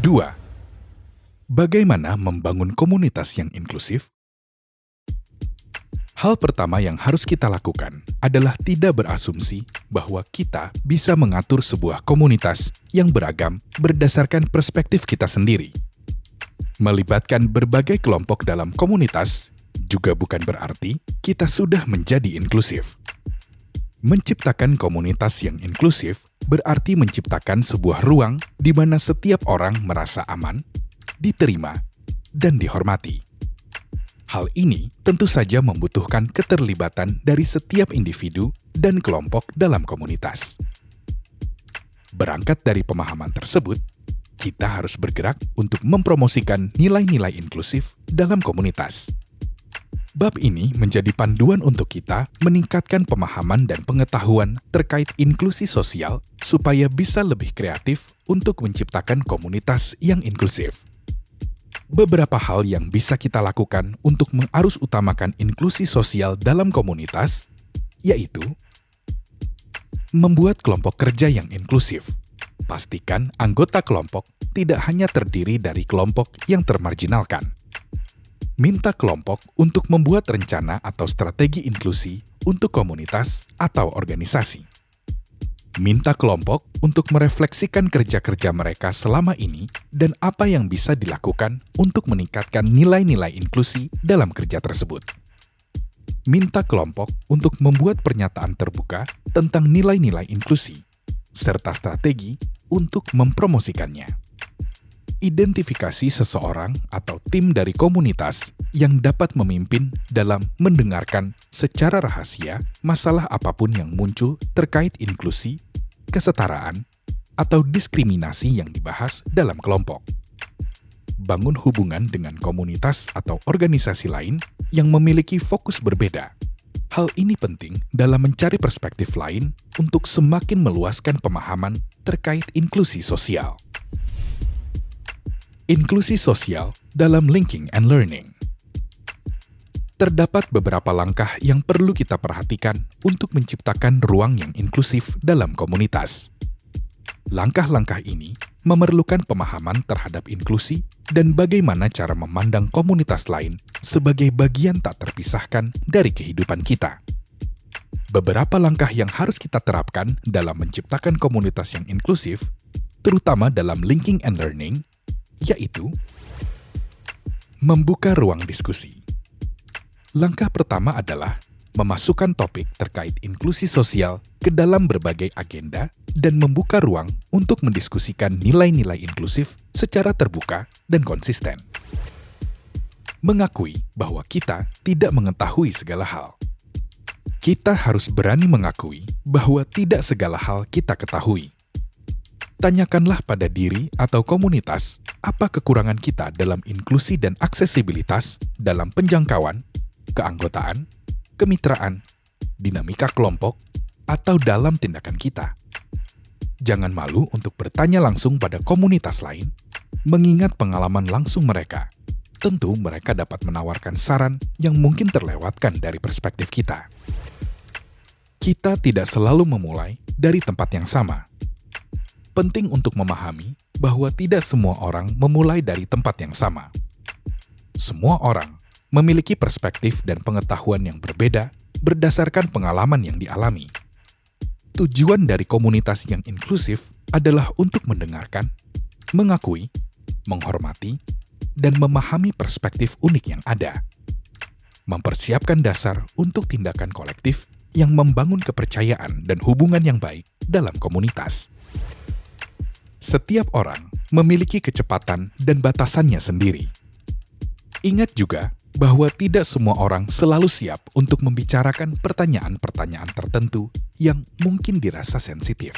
2. Bagaimana membangun komunitas yang inklusif? Hal pertama yang harus kita lakukan adalah tidak berasumsi bahwa kita bisa mengatur sebuah komunitas yang beragam berdasarkan perspektif kita sendiri. Melibatkan berbagai kelompok dalam komunitas juga bukan berarti kita sudah menjadi inklusif. Menciptakan komunitas yang inklusif berarti menciptakan sebuah ruang di mana setiap orang merasa aman, diterima, dan dihormati. Hal ini tentu saja membutuhkan keterlibatan dari setiap individu dan kelompok dalam komunitas. Berangkat dari pemahaman tersebut, kita harus bergerak untuk mempromosikan nilai-nilai inklusif dalam komunitas. Bab ini menjadi panduan untuk kita meningkatkan pemahaman dan pengetahuan terkait inklusi sosial supaya bisa lebih kreatif untuk menciptakan komunitas yang inklusif beberapa hal yang bisa kita lakukan untuk mengarus utamakan inklusi sosial dalam komunitas, yaitu membuat kelompok kerja yang inklusif. Pastikan anggota kelompok tidak hanya terdiri dari kelompok yang termarginalkan. Minta kelompok untuk membuat rencana atau strategi inklusi untuk komunitas atau organisasi minta kelompok untuk merefleksikan kerja-kerja mereka selama ini dan apa yang bisa dilakukan untuk meningkatkan nilai-nilai inklusi dalam kerja tersebut. Minta kelompok untuk membuat pernyataan terbuka tentang nilai-nilai inklusi, serta strategi untuk mempromosikannya. Identifikasi seseorang atau tim dari komunitas yang dapat memimpin dalam mendengarkan secara rahasia masalah apa pun yang muncul terkait inklusi, kesetaraan, atau diskriminasi yang dibahas dalam kelompok. Bangun hubungan dengan komunitas atau organisasi lain yang memiliki fokus berbeda. Hal ini penting dalam mencari perspektif lain untuk semakin meluaskan pemahaman terkait inklusi sosial. Inklusi sosial dalam linking and learning terdapat beberapa langkah yang perlu kita perhatikan untuk menciptakan ruang yang inklusif dalam komunitas. Langkah-langkah ini memerlukan pemahaman terhadap inklusi dan bagaimana cara memandang komunitas lain sebagai bagian tak terpisahkan dari kehidupan kita. Beberapa langkah yang harus kita terapkan dalam menciptakan komunitas yang inklusif, terutama dalam linking and learning, yaitu membuka ruang diskusi Langkah pertama adalah memasukkan topik terkait inklusi sosial ke dalam berbagai agenda dan membuka ruang untuk mendiskusikan nilai-nilai inklusif secara terbuka dan konsisten. Mengakui bahwa kita tidak mengetahui segala hal. Kita harus berani mengakui bahwa tidak segala hal kita ketahui. Tanyakanlah pada diri atau komunitas apa kekurangan kita dalam inklusi dan aksesibilitas dalam penjangkauan keanggotaan, kemitraan, dinamika kelompok, atau dalam tindakan kita. Jangan malu untuk bertanya langsung pada komunitas lain, mengingat pengalaman langsung mereka. Tentu mereka dapat menawarkan saran yang mungkin terlewatkan dari perspektif kita. Kita tidak selalu memulai dari tempat yang sama. Penting untuk memahami bahwa tidak semua orang memulai dari tempat yang sama. Semua orang memiliki perspektif dan pengetahuan yang berbeda berdasarkan pengalaman yang dialami. Tujuan dari komunitas yang inklusif adalah untuk mendengarkan, mengakui, menghormati, dan memahami perspektif unik yang ada. Mempersiapkan dasar untuk tindakan kolektif yang membangun kepercayaan dan hubungan yang baik dalam komunitas. Setiap orang memiliki kecepatan dan batasannya sendiri. Ingat juga bahwa tidak semua orang selalu siap untuk membicarakan pertanyaan-pertanyaan tertentu yang mungkin dirasa sensitif.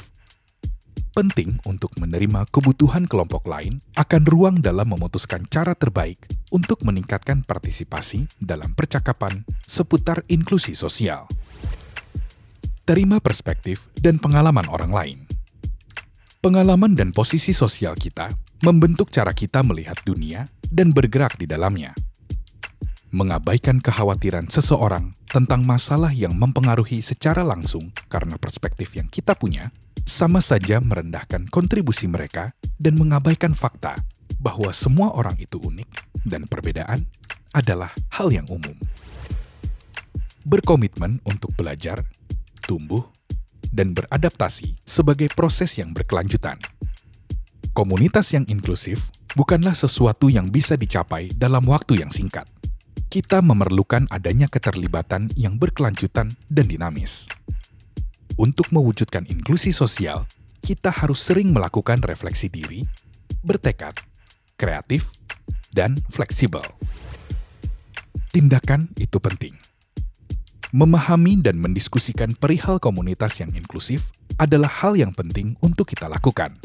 Penting untuk menerima kebutuhan kelompok lain akan ruang dalam memutuskan cara terbaik untuk meningkatkan partisipasi dalam percakapan seputar inklusi sosial. Terima perspektif dan pengalaman orang lain. Pengalaman dan posisi sosial kita membentuk cara kita melihat dunia dan bergerak di dalamnya mengabaikan kekhawatiran seseorang tentang masalah yang mempengaruhi secara langsung karena perspektif yang kita punya, sama saja merendahkan kontribusi mereka dan mengabaikan fakta bahwa semua orang itu unik dan perbedaan adalah hal yang umum. Berkomitmen untuk belajar, tumbuh, dan beradaptasi sebagai proses yang berkelanjutan. Komunitas yang inklusif bukanlah sesuatu yang bisa dicapai dalam waktu yang singkat. Kita memerlukan adanya keterlibatan yang berkelanjutan dan dinamis. Untuk mewujudkan inklusi sosial, kita harus sering melakukan refleksi diri, bertekad, kreatif, dan fleksibel. Tindakan itu penting. Memahami dan mendiskusikan perihal komunitas yang inklusif adalah hal yang penting untuk kita lakukan.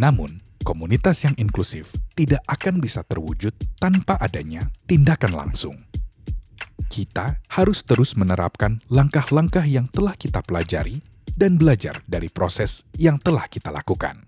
Namun, komunitas yang inklusif tidak akan bisa terwujud tanpa adanya tindakan langsung kita harus terus menerapkan langkah-langkah yang telah kita pelajari dan belajar dari proses yang telah kita lakukan.